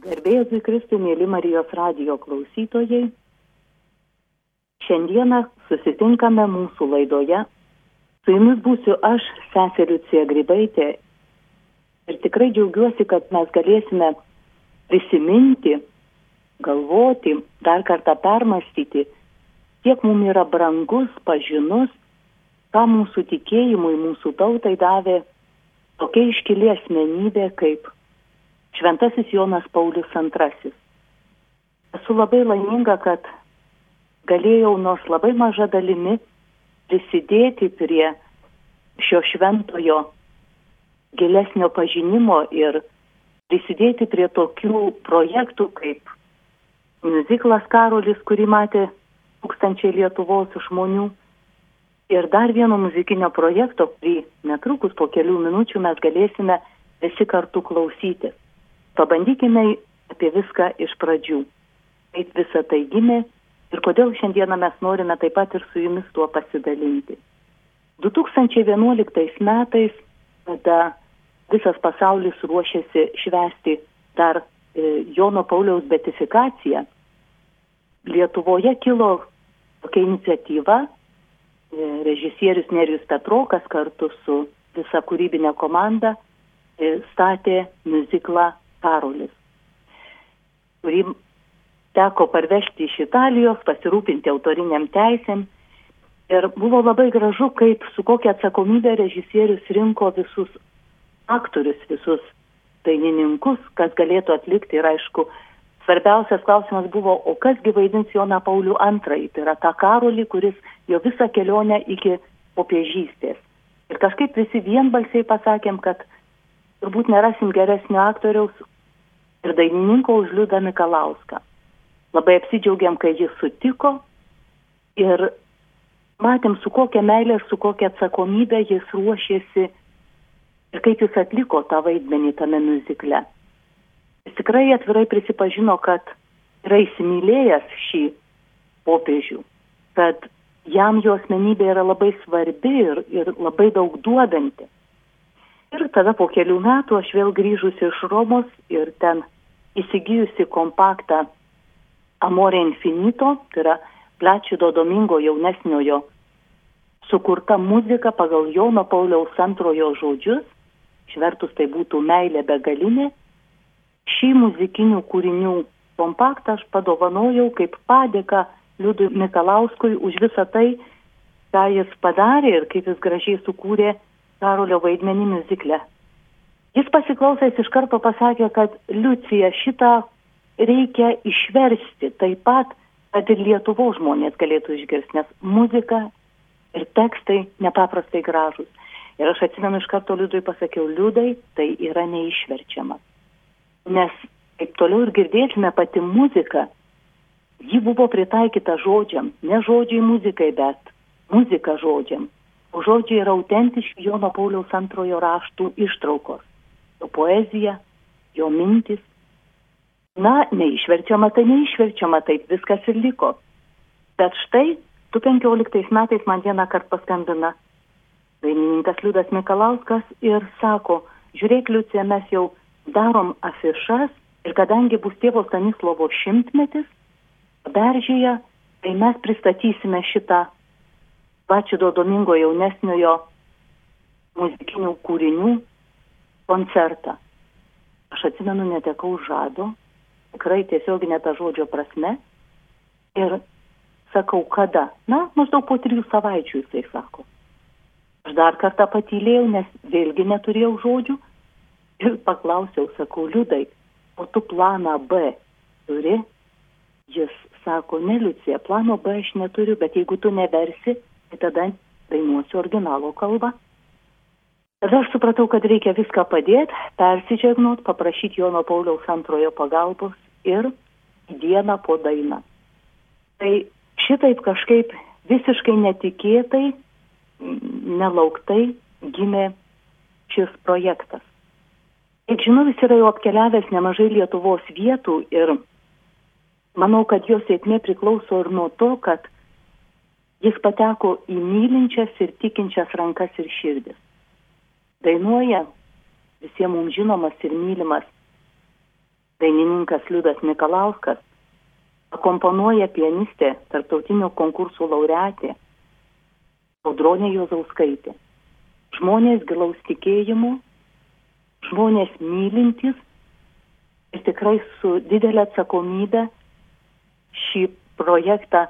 Garbėjai Kristui, mėly Marijos radijo klausytojai. Šiandieną susitinkame mūsų laidoje. Su jumis būsiu aš, seserį Cija Grybaitė. Ir tikrai džiaugiuosi, kad mes galėsime prisiminti, galvoti, dar kartą permastyti, kiek mums yra brangus, pažinus, ką mūsų tikėjimui, mūsų tautai davė tokia iškili asmenybė kaip Šventasis Jonas Paulius II. Esu labai laiminga, kad galėjau nors labai maža dalimi prisidėti prie šio šventojo gilesnio pažinimo ir prisidėti prie tokių projektų kaip muziklas Karolis, kurį matė tūkstančiai Lietuvos žmonių. Ir dar vieno muzikinio projekto, kurį netrukus po kelių minučių mes galėsime visi kartu klausytis. Pabandykime apie viską iš pradžių. Kaip visa tai gimė ir kodėl šiandieną mes norime taip pat ir su jumis tuo pasidalinti. 2011 metais, kada visas pasaulis ruošiasi švesti dar e, Jono Pauliaus betifikaciją, Lietuvoje kilo tokia iniciatyva, e, režisierius Nerijus Petrokas kartu su visa kūrybinė komanda e, statė muziklą Karolis, kurį teko parvežti iš Italijos, pasirūpinti autoriniam teisėm. Ir buvo labai gražu, kaip su kokia atsakomybė režisierius rinko visus aktorius, visus dainininkus, kas galėtų atlikti. Ir aišku, svarbiausias klausimas buvo, o kasgi vaidins Joną Paulių II, tai yra tą karolį, kuris jo visą kelionę iki popiežystės. Ir kažkaip visi vienbalsiai pasakėm, kad turbūt nerasim geresnio aktoriaus ir dainininko už Liudą Mikalauską. Labai apsidžiaugiam, kai jis sutiko ir matėm, su kokia meilė ir su kokia atsakomybė jis ruošėsi ir kaip jis atliko tą vaidmenį tame muzikle. Jis tikrai atvirai prisipažino, kad yra įsimylėjęs šį popiežių, kad jam jo asmenybė yra labai svarbi ir, ir labai daug duodanti. Ir tada po kelių metų aš vėl grįžusi iš Romos ir ten įsigijusi kompaktą Amore Infinito, tai yra Plačido Domingo jaunesniojo sukurta muzika pagal Jono Pauliaus antrojo žodžius, išvertus tai būtų meilė begalinė. Šį muzikinių kūrinių kompaktą aš padovanojau kaip padėką Liudui Mikalauskui už visą tai, ką jis padarė ir kaip jis gražiai sukūrė Karolio vaidmenį muzikle. Jis pasiklausęs iš karto pasakė, kad Liucija šitą reikia išversti taip pat, kad ir Lietuvo žmonės galėtų išgirsti, nes muzika ir tekstai nepaprastai gražus. Ir aš atsimenu iš karto liudui pasakiau, liudai tai yra neišverčiama. Nes kaip toliau ir girdėsime pati muzika, ji buvo pritaikyta žodžiam, ne žodžiai muzikai, bet muzika žodžiam. Žodžiai yra autentiški Jono Pauliaus antrojo raštų ištraukos. Jo poezija, jo mintis, Na, neišverčiama, tai neišverčiama, taip viskas ir liko. Bet štai, 2015 metais man vieną kartą paskambina dainininkas Liudas Mikalauskas ir sako, žiūrėk, Liucija, mes jau darom afišas ir kadangi bus tėvo Stanislovo šimtmetis, beržyje, tai mes pristatysime šitą Vačido Domingo jaunesniojo muzikinių kūrinių koncertą. Aš atsimenu, netekau žado, tikrai tiesioginė ta žodžio prasme. Ir sakau, kada? Na, maždaug po trijų savaičių jisai sako. Aš dar kartą patylėjau, nes vėlgi neturėjau žodžių. Ir paklausiau, sakau, liudai, o tu planą B turi? Jis sako, ne Liucija, plano B aš neturiu, bet jeigu tu neversi, tai tada dainuosiu originalo kalbą. Tada aš supratau, kad reikia viską padėti, persidžiagnot, paprašyti Jono Pauliaus antrojo pagalbos ir dieną po dainą. Tai šitaip kažkaip visiškai netikėtai, nelauktai gimė šis projektas. Kiek žinau, jis yra jau apkeliavęs nemažai Lietuvos vietų ir manau, kad jo sėkmė priklauso ir nuo to, kad jis pateko į mylinčias ir tikinčias rankas ir širdis dainuoja visiems mums žinomas ir mylimas dainininkas Liudas Nikolauskas, akomponuoja pianistė, tarptautinių konkursų laureatė Audronė Jozauskaitė. Žmonės gilaus tikėjimo, žmonės mylintis ir tikrai su didelė atsakomybė šį projektą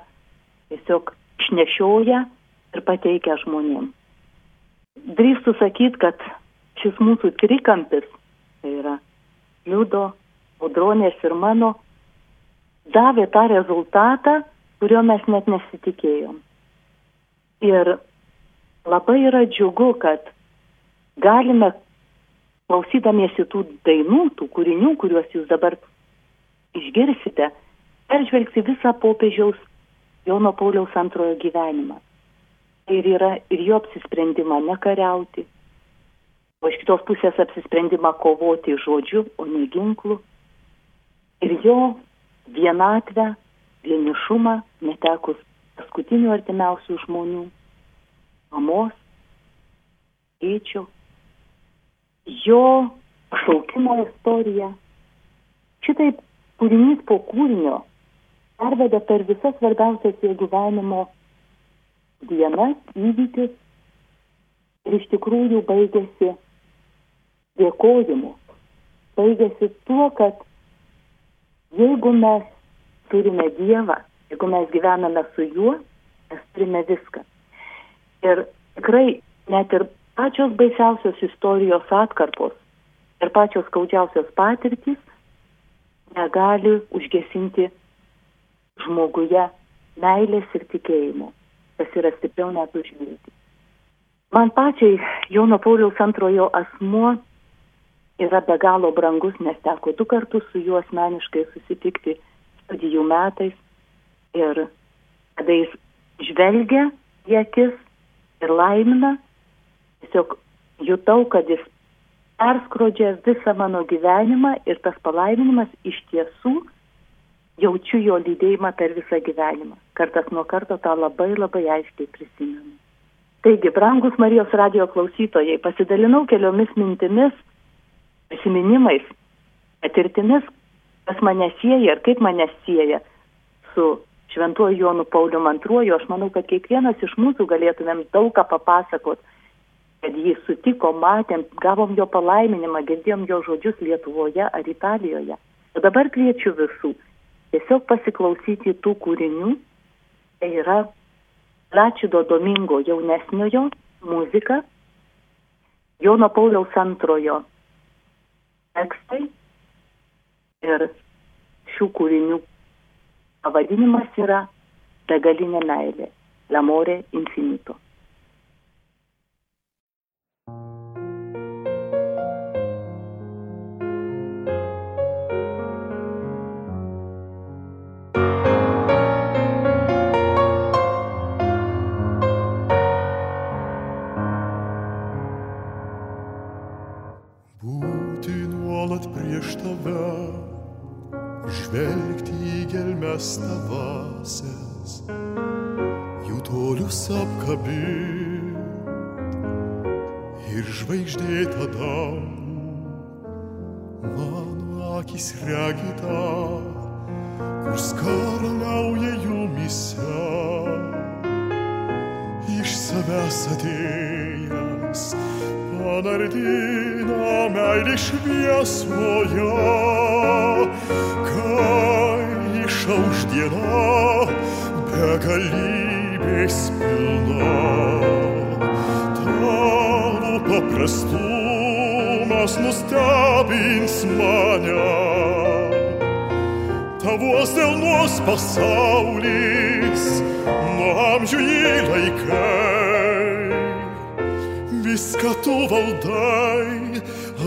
tiesiog išnešioja ir pateikia žmonėm. Drįstu sakyti, kad šis mūsų trikampis, tai yra Liudo, Audronės ir mano, davė tą rezultatą, kurio mes net nesitikėjom. Ir labai yra džiugu, kad galime, klausydamiesi tų dainų, tų kūrinių, kuriuos jūs dabar išgirsite, peržvelgti visą popiežiaus Jono Pauliaus antrojo gyvenimą. Ir yra ir jo apsisprendimą nekariauti, o iš kitos pusės apsisprendimą kovoti žodžiu, o ne ginklu. Ir jo vienatvę, vienišumą, netekus paskutinių artimiausių žmonių, mamos, tėčio, jo pašaukimo istoriją. Šitaip kūrinys po kūrinio perveda per visas svarbiausias jo gyvenimo dienas, įvykius ir iš tikrųjų baigėsi dėkojimu. Baigėsi tuo, kad jeigu mes turime Dievą, jeigu mes gyvename su juo, mes turime viską. Ir tikrai net ir pačios baisiausios istorijos atkarpos ir pačios skaudžiausios patirtys negali užgesinti žmoguje meilės ir tikėjimo, kas yra stipriau net už viltį. Man pačiai Jono Pauliaus antrojo asmuo yra be galo brangus, nes teko du kartus su juo asmeniškai susitikti studijų metais ir kada jis žvelgia į akis ir laimina, tiesiog jutau, kad jis perskrodžia visą mano gyvenimą ir tas palaiminimas iš tiesų jaučiu jo lydėjimą per visą gyvenimą. Kartas nuo karto tą labai labai aiškiai prisimenu. Taigi, brangus Marijos radio klausytojai, pasidalinau keliomis mintimis, prisiminimais, patirtimis, kas mane sieja ir kaip mane sieja su Šventuoju Jonu Pauliu II. Aš manau, kad kiekvienas iš mūsų galėtumėm daug ką papasakot, kad jį sutiko, matėm, gavom jo palaiminimą, girdėjom jo žodžius Lietuvoje ar Italijoje. O dabar kviečiu visų tiesiog pasiklausyti tų kūrinių. Tai yra Lačido Domingo jaunesniojo muzika, Jono Pauliaus antrojo tekstai ir šių kūrinių pavadinimas yra Begalinė meilė, Lamore Infinito. Gelmes tavasias, jų tolius apkabint. Ir žvaigždėta dangų, mano akis regita, kur skaraliauja jumise, iš savęs atėjęs, panardina meilį šviesoje, kai išauš diena, begalybės pilna. Tavo paprastumas nustebins mane. Tavos delnos pasaulis, nuo amžių į laikai. Viską tu valdai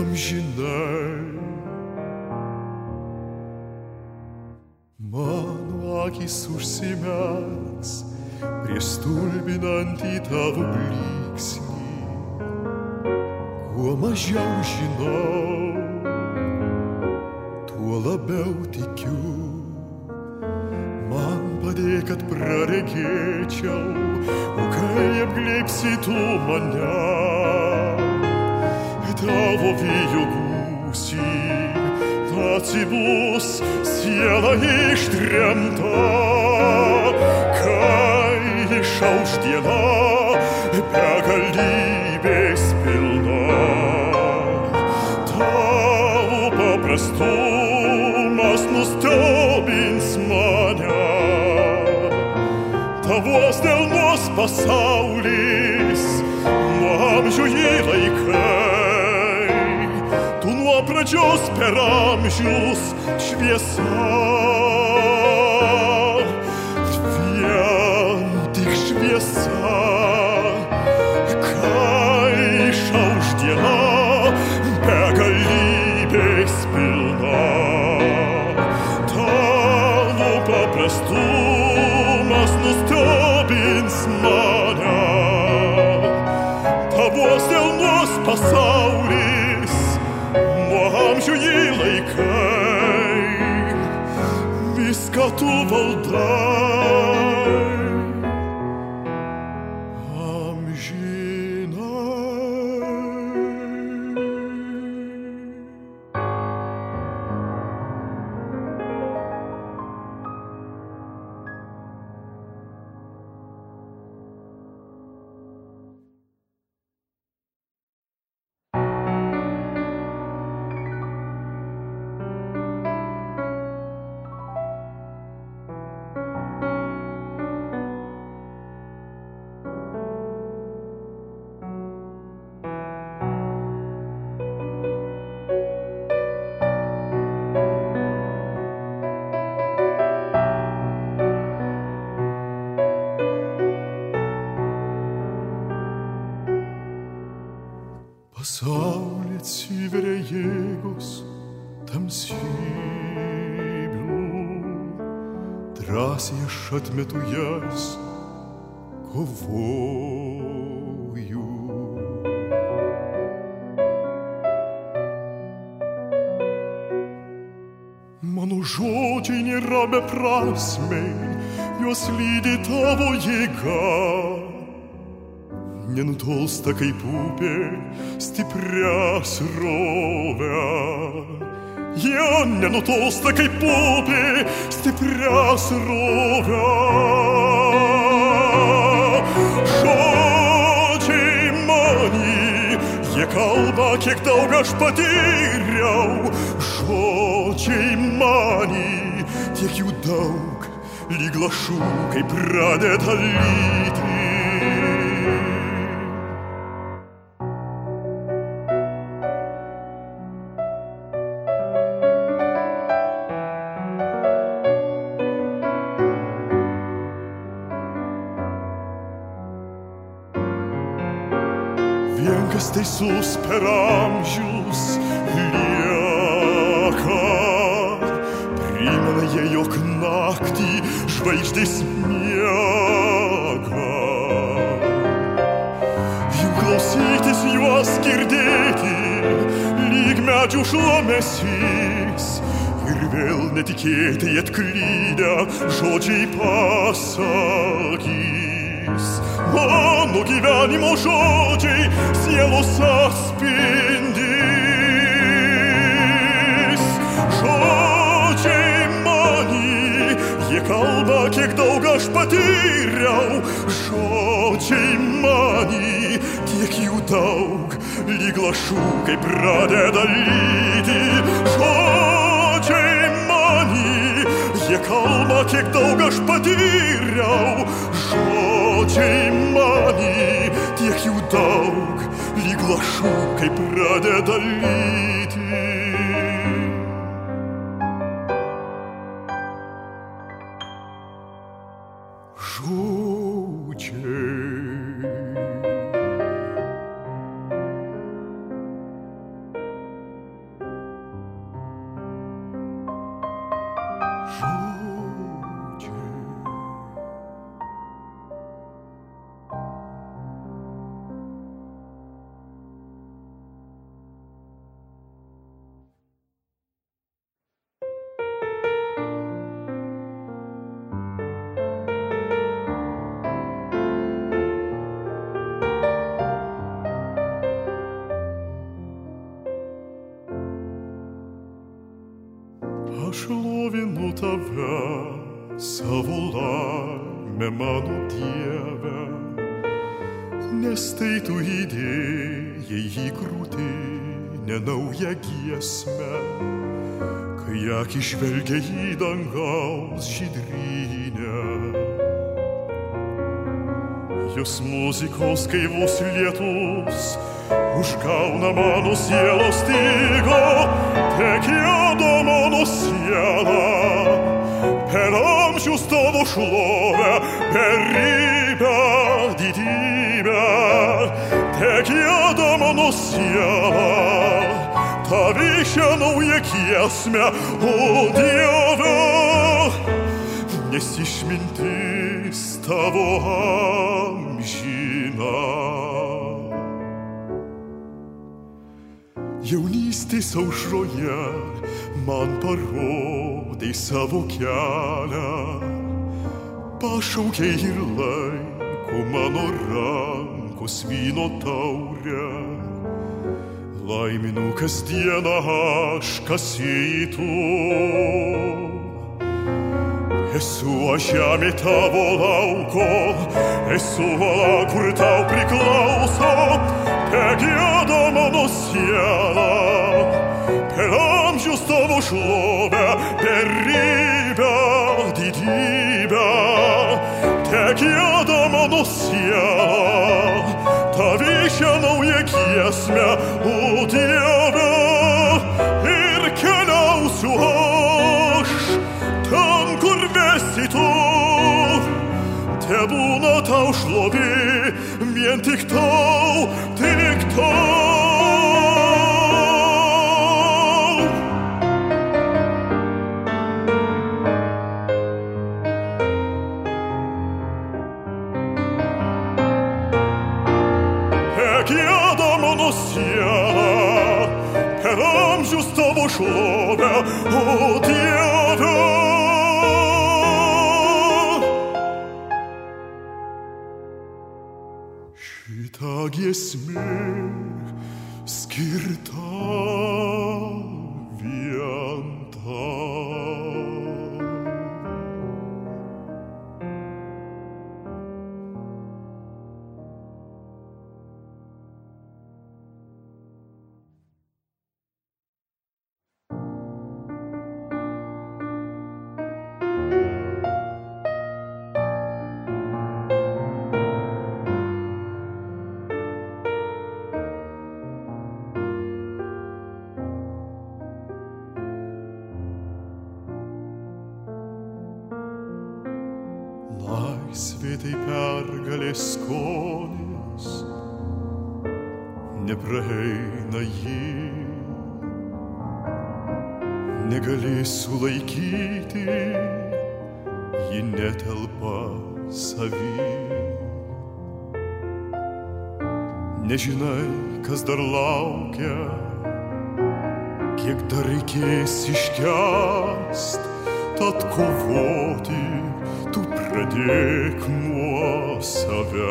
amžinai. Akis užsimegs prieš stulbinantį tavo blyksnį. Kuo mažiau žinau, tuo labiau tikiu. Man padėk, kad praregėčiau, o kai apglėpsi tu mane, tavo vyjo gūsį atsibus siela ištremta, kai išauš diena begalybės pilna. Tavo paprastumas nustebins mane, tavos delnos pasaulis, nuo amžių jį laikai, tu nuo pradžios per amžius šviesa. Atmetu jas, kovoju. Mano žodžiai nėra beprasmiai, juos lydi tavo jėga nenutolsta kaip upė stiprią srovę. Jie nenutolsta kaip upė stiprią srovę. Žodžiai mani, jie kalba, kiek daug aš patyriau. Žodžiai mani, tiek jų daug, lyg lašų, kai pradeda lyti. Naktį žvaigždės miega. Jų klausytis, juos girdėti, lyg medžių šlamesys. Ir vėl netikėtai atklydę žodžiai pasakys. Mano gyvenimo žodžiai sielos atspindys. Kalba, kiek daug aš patyriau. Žodžiai mani, tiek jų daug, lyg lašų, kai pradeda lyti. Žodžiai mani, jie kalba, kiek daug aš patyriau. Žodžiai mani, tiek jų daug, lyg lašų, kai pradeda lyti. Žvelgia į dangaus žydrynę. Jūs muzikos gaivus lietus užgauna mano sielos stygo, tekėdo mano siela, per amžius tavo šlovę, beribę didybę, tekėdo mano siela, kiesmę, o Dieve, nes išmintis tavo amžina. Jaunystės aušroje man parodai savo kelią, pašaukiai ir laiko mano rankos vyno taurę. Laiminu kasdieną aš kasytų. Esu aš žemė tavo lauko, esu vala, kur tau priklauso, te gėda mano siela, per amžius tavo šlovę, beribę didybę, te gėda mano siela, tavyšę naują giesmę, o Dieve, ir keliausiu aš ten, kur vesi tu. Te būna tau šlovė, vien tik tau, tik tau. Šitą Laisvė tai pergalės skonis, nepraeina jį, negali sulaikyti, ji netelpa savy. Nežinai, kas dar laukia, kiek dar reikės iškest, tad kovoti tout près moi savas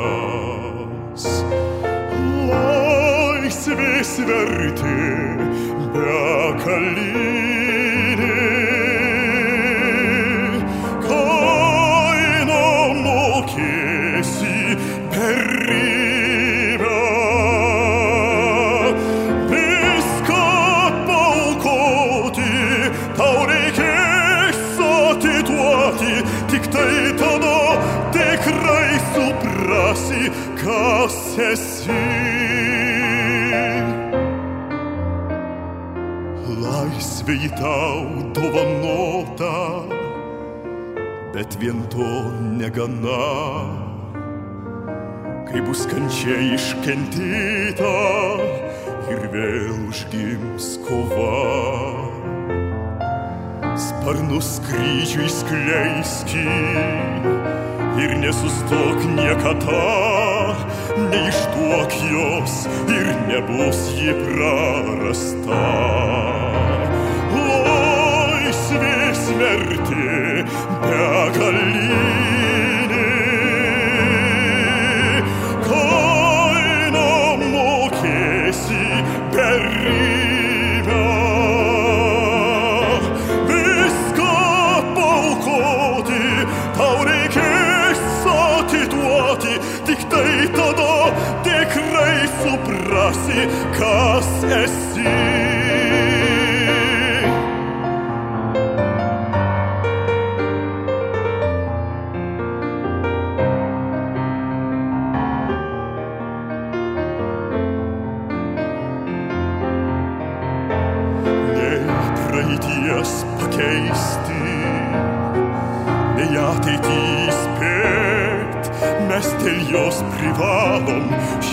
Oi, se vesi verite, beacali vien to negana. Kai bus kančia iškentyta ir vėl užgims kova. Sparnus skrydžiui skleiski ir nesustok niekada, neišduok jos ir nebus ji prarasta. Laisvės vertė begaliniai. Kainą mokėsi beribę. Viską paukoti, tau reikės atiduoti, tik tai tada tikrai suprasi, kas esi.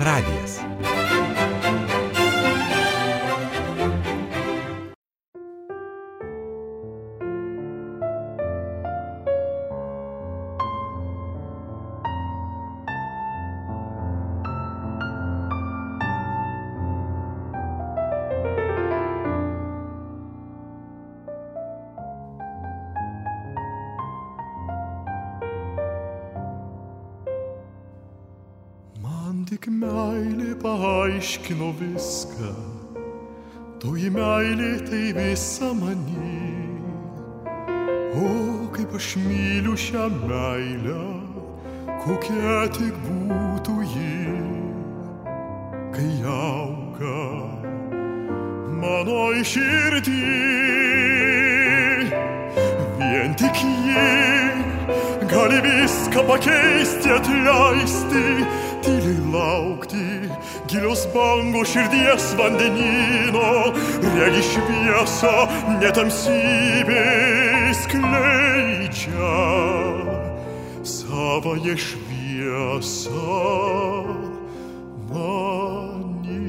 Radijas. Paaiškino viską, toji meilė tai visa mani. O kaip aš myliu šią meilę, kokia tik būtų ji, kai auga mano iširdį. Vien tik ji gali viską pakeisti, atleisti tyliai laukti, gilios bangos širdies vandenino, regi šviesą, netamsybė skleidžia savoje šviesą. Mani.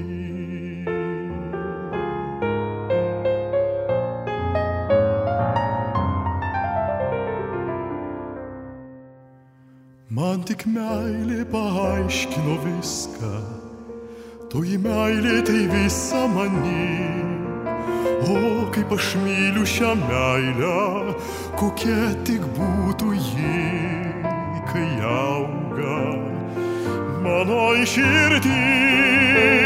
Man tik meilė paaiškino viską, toji meilė tai visa mani. O kaip aš myliu šią meilę, kokia tik būtų ji, kai auga mano iširdį.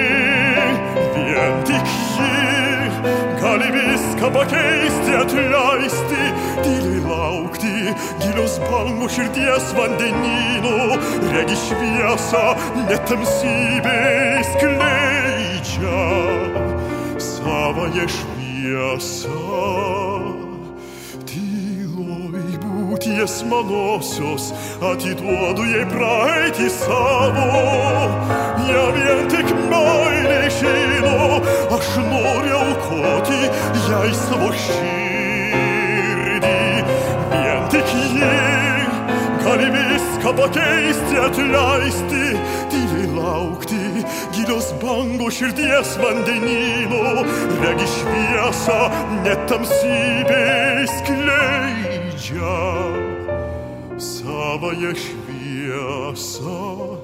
Gilios bangų širdies vandenynų, regi šviesą, netamsybė skleidžia savąją šviesą. Tyloj būties manosios, atiduodu jai praeitį savo, ją vien tik meilė žino, aš noriu aukoti jai savo širdį. Viską pakeisti, atleisti, tyliai laukti, gilios bangų širdies vandenino, regi šviesą, netamsybė skleidžia savoje šviesą.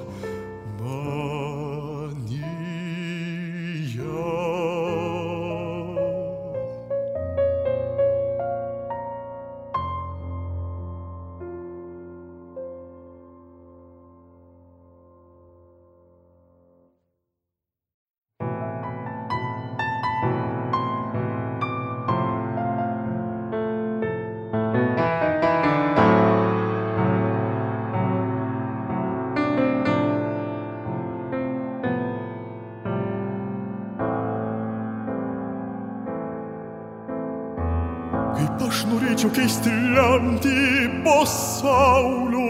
Norėčiau keisti lemtį pasaulio,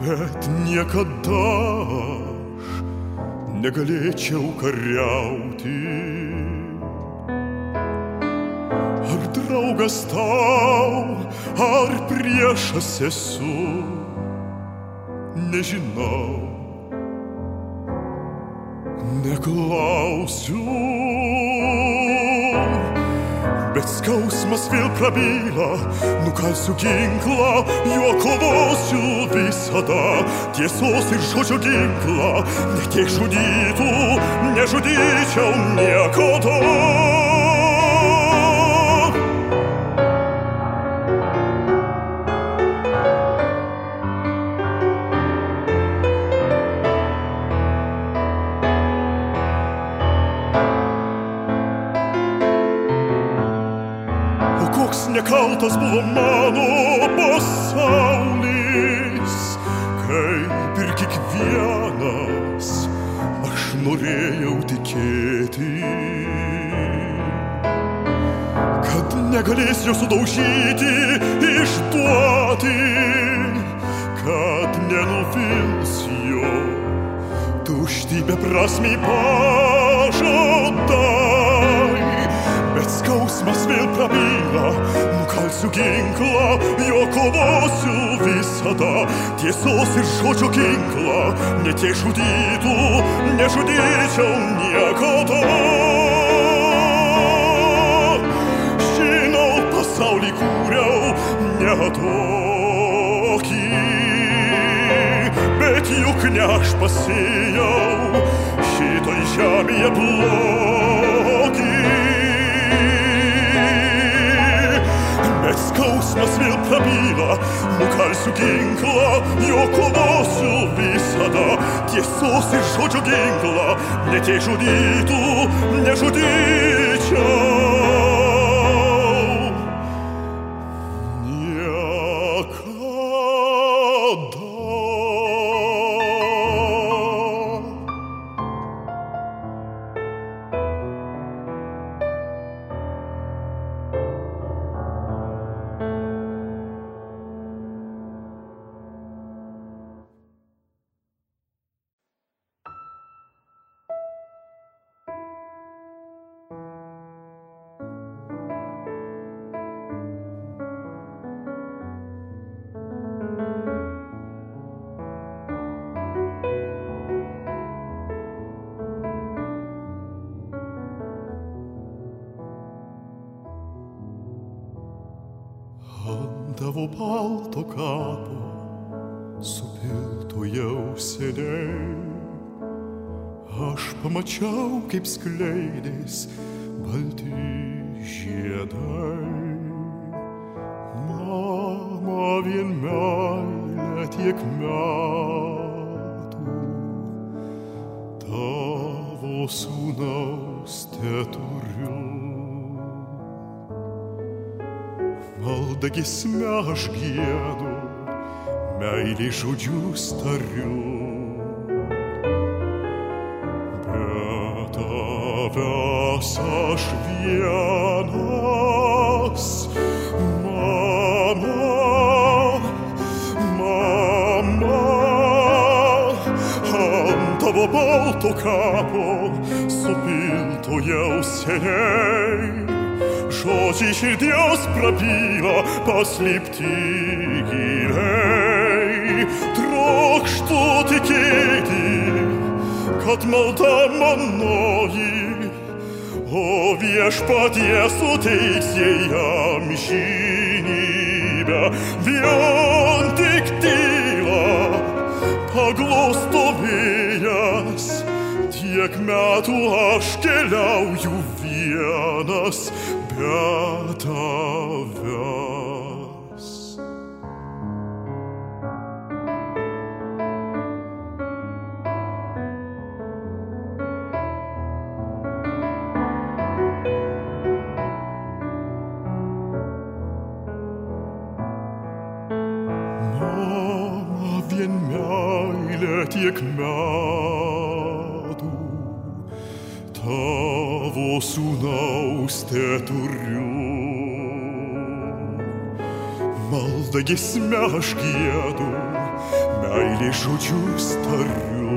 bet niekada aš negalėčiau kariauti. Ar draugas tau, ar priešas esu, nežinau. Neklausiu, bet skausmas vėl prabyla, nukalsiu ginklą, juo kovosiu visada, tiesos ir žodžio ginklą, netiek žudytų, nežudyčiau niekada. Buvo mano pasaulis, kaip ir kiekvienas aš norėjau tikėti, kad negalės jo sudaužyti, išduoti, kad nenuvils jo tušti beprasmiai pažadai, skausmas vėl prabyla, nukalsiu ginklą, jo kovosiu visada, tiesos ir žodžio ginklą, netiek žudytų, nežudyčiau niekada. Žinau, pasaulį kūriau ne tokį, bet juk ne aš pasėjau šitoj žemėje blogį. Bet skausmas vėl prabyla, nukalsiu ginklą, jo kovosiu visada, tiesos ir žodžio ginklą, netiek žudytų, nežudyčiau. Tavo balto kapo supilto jau seniai. Aš pamačiau, kaip skleidės balti žiedai. Mama vien meilė tiek metų tavo sūnaus teturiu. Malda gisme aš gėdu, meilį žodžius tariu. Bet tavęs aš vienas, mama, mama, ant tavo balto kapo supilto jau seniai. Žodžiai širdies prabyla, paslėpti giliai. Trokštų tikėti, kad malda manoji, o viešpatie suteiks jai amžinybę. Vien tik tyla, paglosto vėjas, tiek metų aš keliauju vienas be Gimsta giesme aš gėdu, meilė žodžius tariu.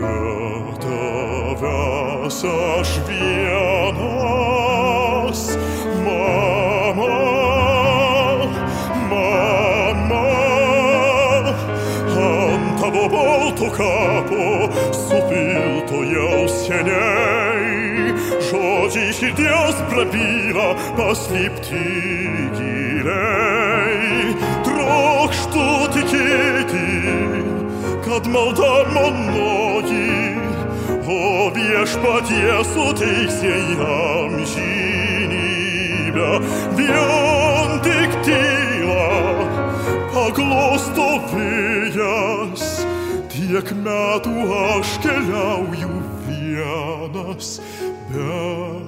Bet tavęs aš vienas, mama, mama, ant tavo balto kapo supilto jau seniai. Žodžiai širdies prabyla paslėpti giliai. Trokštų tikėti, kad malda manoji, o viešpatie suteiks jam žinybę. Vien tik tyla paglosto vėjas, tiek metų aš keliauju vienas be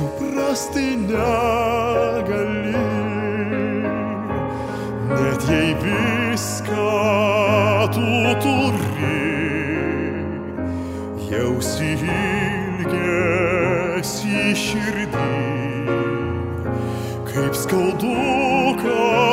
suprasti negali. Net jei viską tu turi, jausi ilgesi širdį kaip skaudu, kada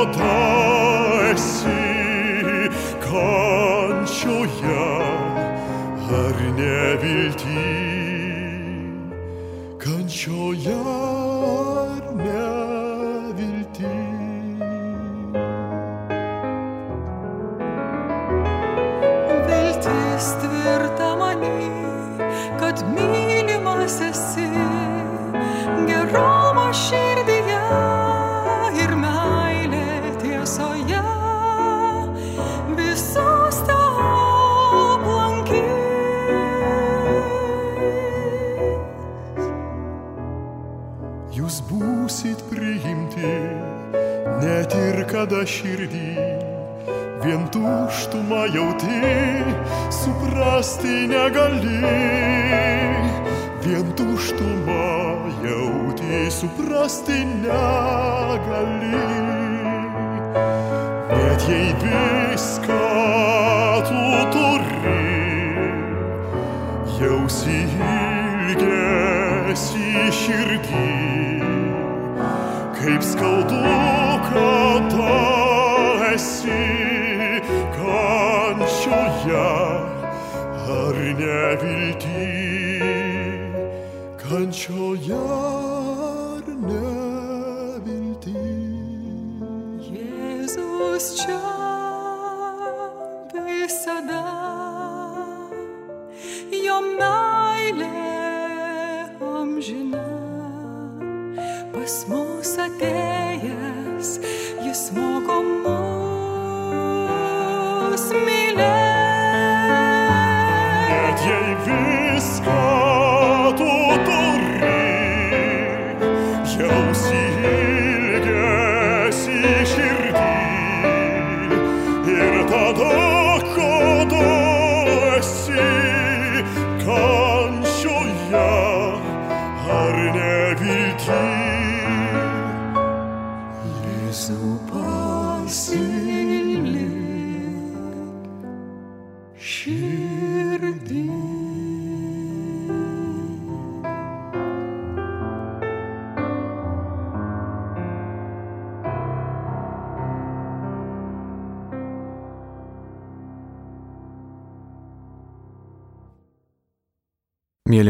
kada širdį vien tuštumą jauti, suprasti negali. Vien tuštumą jauti, suprasti negali. Net jei viską tu turi, jausi ilgesi širdį, kaip skaudu, sevilti, kanço ya. Net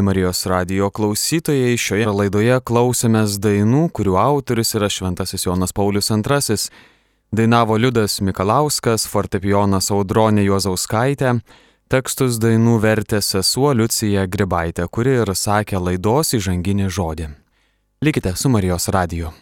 Marijos radio klausytojai, šioje laidoje klausėmės dainų, kurių autoris yra Šventasis Jonas Paulius II. Dainavo Liudas Mikalauskas, fortepijonas Audronė Juozauskaitė, tekstus dainų vertė sesuo Liucija Gribaitė, kuri ir sakė laidos įžanginį žodį. Likite su Marijos radiju.